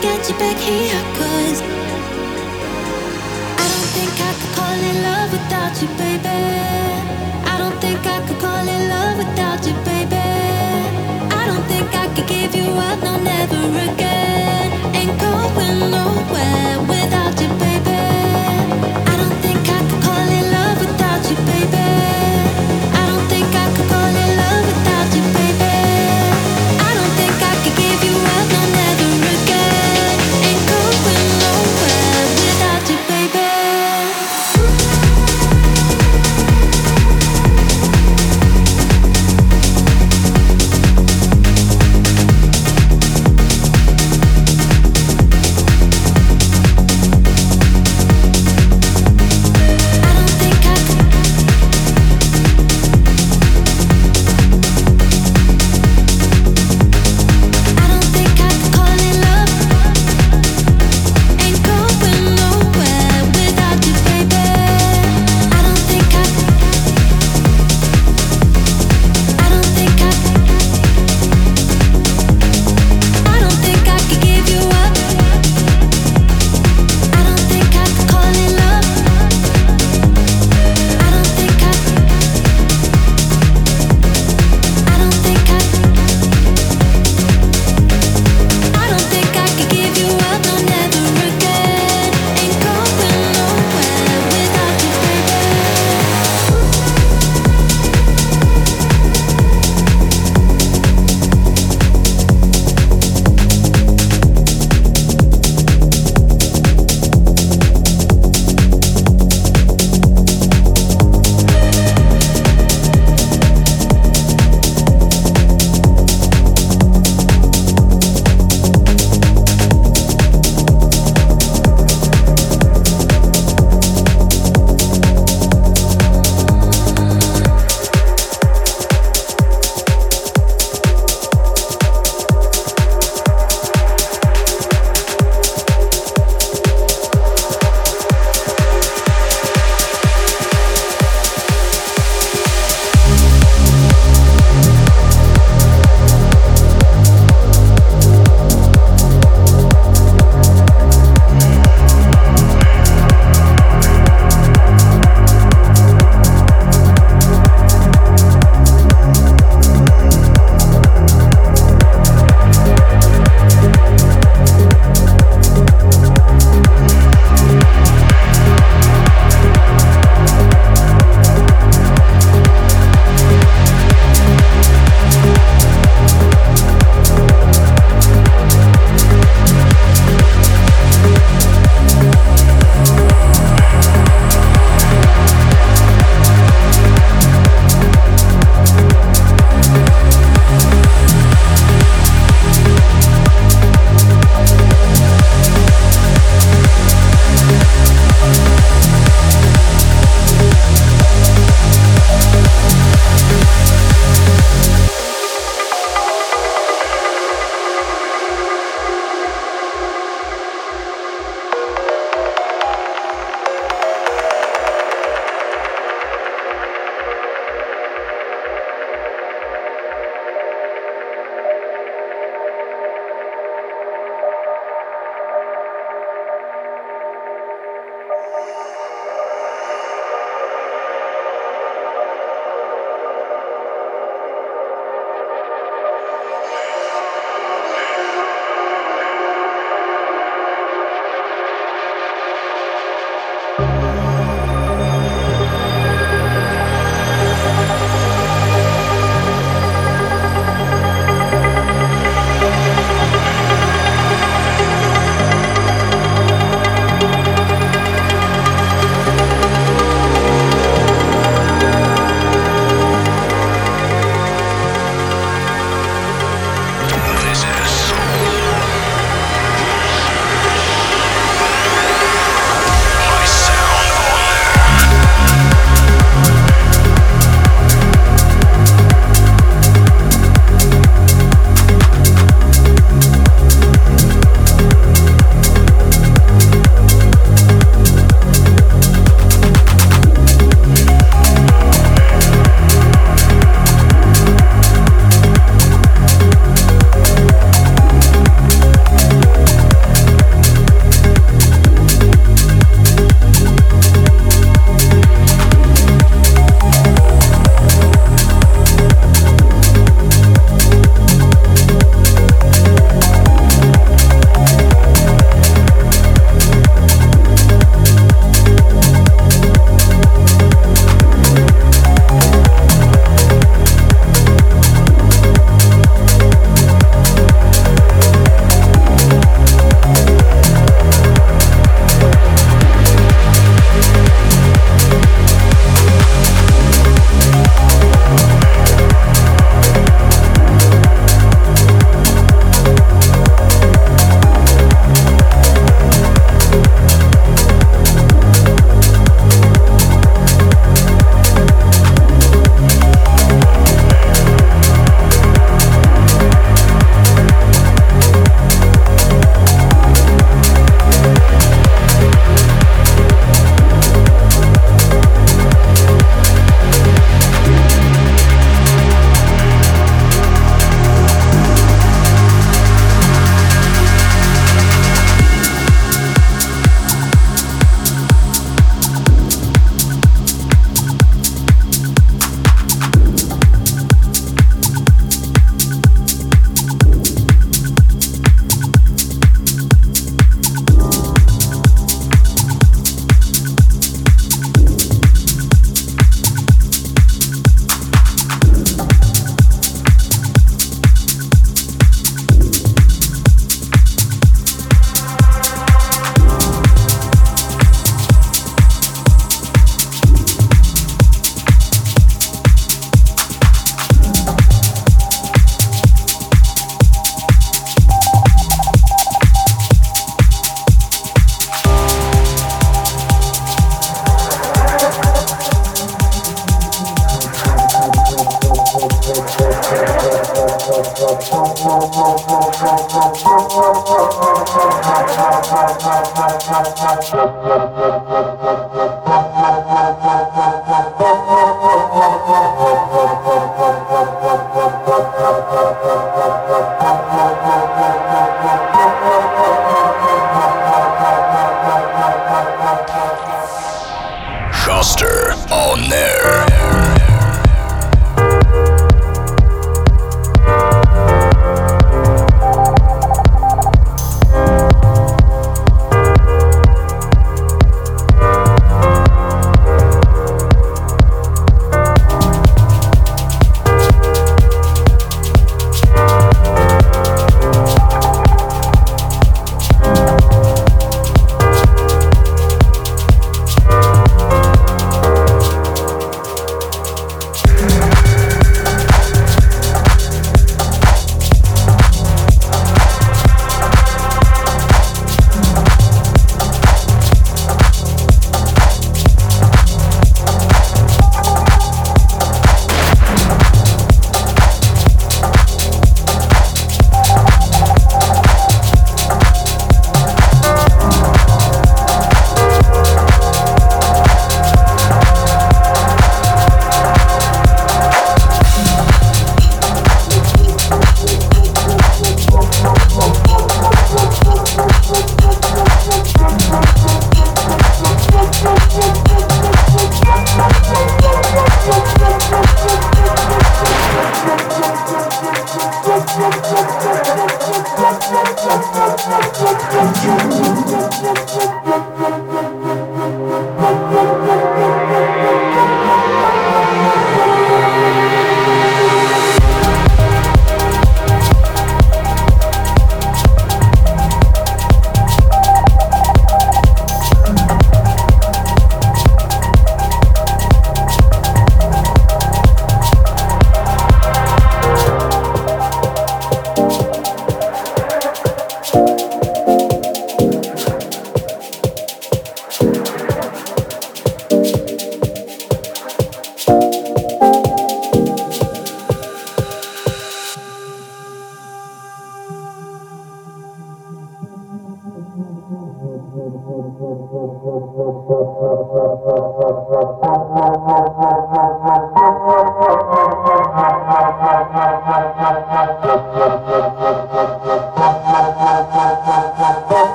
get you back here, cause I don't think I could call it love without you, baby. I don't think I could call it love without you, baby. I don't think I could give you up, no, never again. Ain't going nowhere without you, baby.